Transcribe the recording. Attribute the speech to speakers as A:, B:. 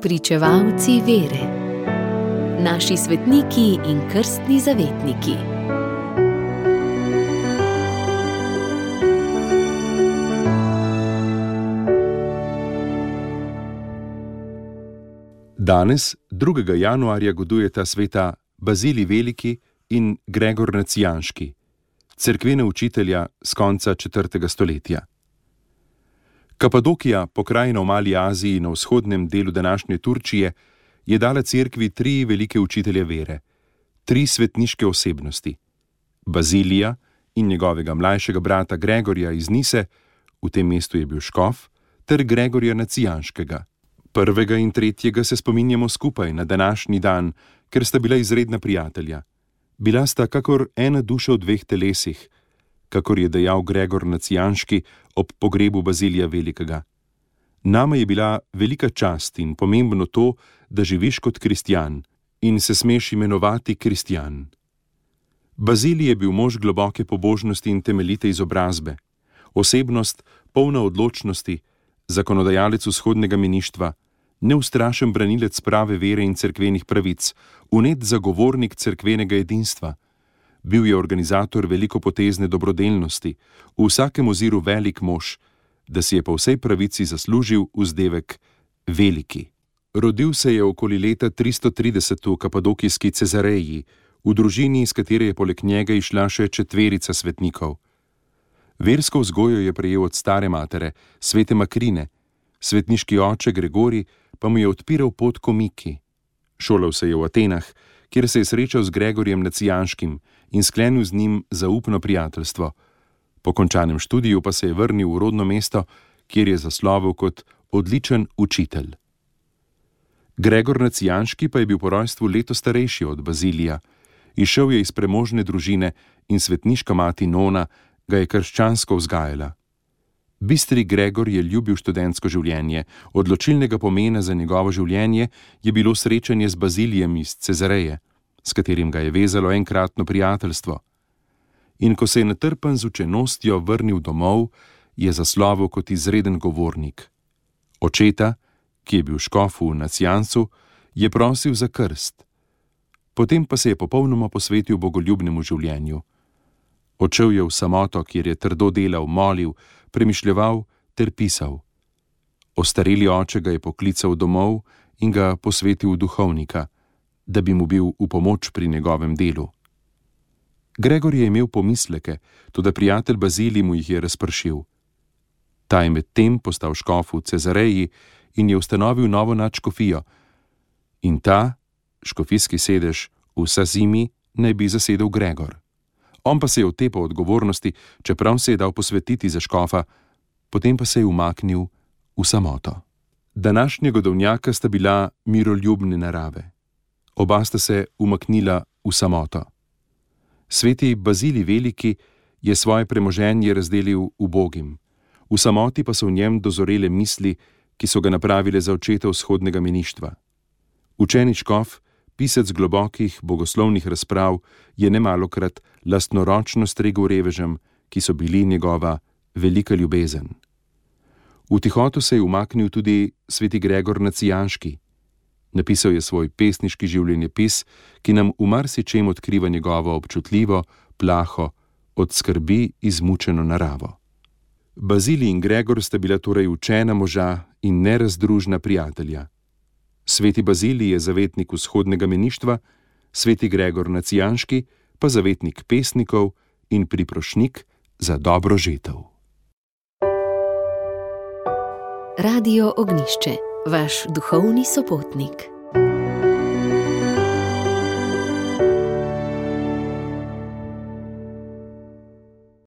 A: Pričevalci vere, naši svetniki in krstni zavetniki.
B: Danes, 2. januarja, godujeta sveta Bazili Veliki in Gregor Nacijanski, cerkvene učitelja z konca 4. stoletja. Kapadokija, pokrajina v Mali Aziji na vzhodnem delu današnje Turčije, je dala cerkvi tri velike učitelje vere, tri svetniške osebnosti: Bazilija in njegovega mlajšega brata Gregorja iz Nise, v tem mestu je bil škof, ter Gregorja Nacijanskega. Prvega in tretjega se spominjamo skupaj na današnji dan, ker sta bila izredna prijatelja. Bila sta kakor ena duša v dveh telesih, kakor je dejal Gregor Nacijanski ob pogrebu Bazilija Velikega. Nama je bila velika čast in pomembno to, da živiš kot kristjan in se smeš imenovati kristjan. Bazilij je bil mož globoke pobožnosti in temeljite izobrazbe, osebnost polna odločnosti, zakonodajalec vzhodnega miništva, neustrašen branilec prave vere in cerkvenih pravic, unet zagovornik cerkvenega edinstva. Bil je organizator velikopotezne dobrodelnosti, v vsakem oziru velik mož, da si je po vsej pravici zaslužil vzdevek veliki. Rodil se je okoli leta 330 v kapadokijski Cezareji, v družini, iz katere je poleg njega išla še četverica svetnikov. Versko vzgojo je prejel od stare matere, svete Makrine, svetniški oče Gregori pa mu je odpiral pot komiki. Šolal se je v Atenah, kjer se je srečal z Gregorjem Nacijanškim in sklenil z njim zaupno prijateljstvo. Po končanem študiju pa se je vrnil v rodno mesto, kjer je zaslovil kot odličen učitelj. Gregor Nacijanški pa je bil po rojstvu leto starejši od Bazilija, išel je iz premožne družine in svetniška mati Nona ga je krščansko vzgajala. Bistri Gregor je ljubil študentsko življenje, odločilnega pomena za njegovo življenje je bilo srečanje z Bazilijem iz Cezareje, s katerim ga je vezalo enkratno prijateljstvo. In ko se je natrpan z učenostjo vrnil domov, je zaslovil kot izreden govornik. Očeta, ki je bil škofu v Nacijancu, je prosil za krst. Potem pa se je popolnoma posvetil bogoljubnemu življenju. Odšel je v samoto, kjer je trdo delal, molil, premišljeval ter pisal. Ostareli oče ga je poklical domov in ga posvetil duhovnika, da bi mu bil v pomoč pri njegovem delu. Gregor je imel pomisleke, tudi prijatelj Bazili mu jih je razpršil. Ta je medtem postal škof v Cezareji in je ustanovil novo nadškofijo, in ta, škofijski sedež v Sazimi, naj bi zasedel Gregor. On pa se je otepal odgovornosti, čeprav se je dal posvetiti za škofa, potem pa se je umaknil v samoto. Današnja godovnjaka sta bila miroljubne narave. Oba sta se umaknila v samoto. Sveti Bazili Veliki je svoje premoženje razdelil ubogim, v samoti pa so v njem dozorele misli, ki so ga napravile za očeta vzhodnega meništva. Učeni škof, pisec globokih bogoslovnih razprav, je nemalokrat lastnoročno stregel revežem, ki so bili njegova velika ljubezen. V tihoto se je umaknil tudi sveti Gregor Nacijanski. Napisal je svoj pesniški življenjepis, ki nam v marsičem odkriva njegovo občutljivo, plaho, od skrbi izmučeno naravo. Bazili in Gregor sta bila torej učena moža in nerazdružna prijatelja. Sveti Bazili je zavetnik vzhodnega meništva, sveti Gregor Nacijanski pa zavetnik pesnikov in priprošnik za dobro žetev.
A: Radio Ognišče, vaš duhovni sopotnik.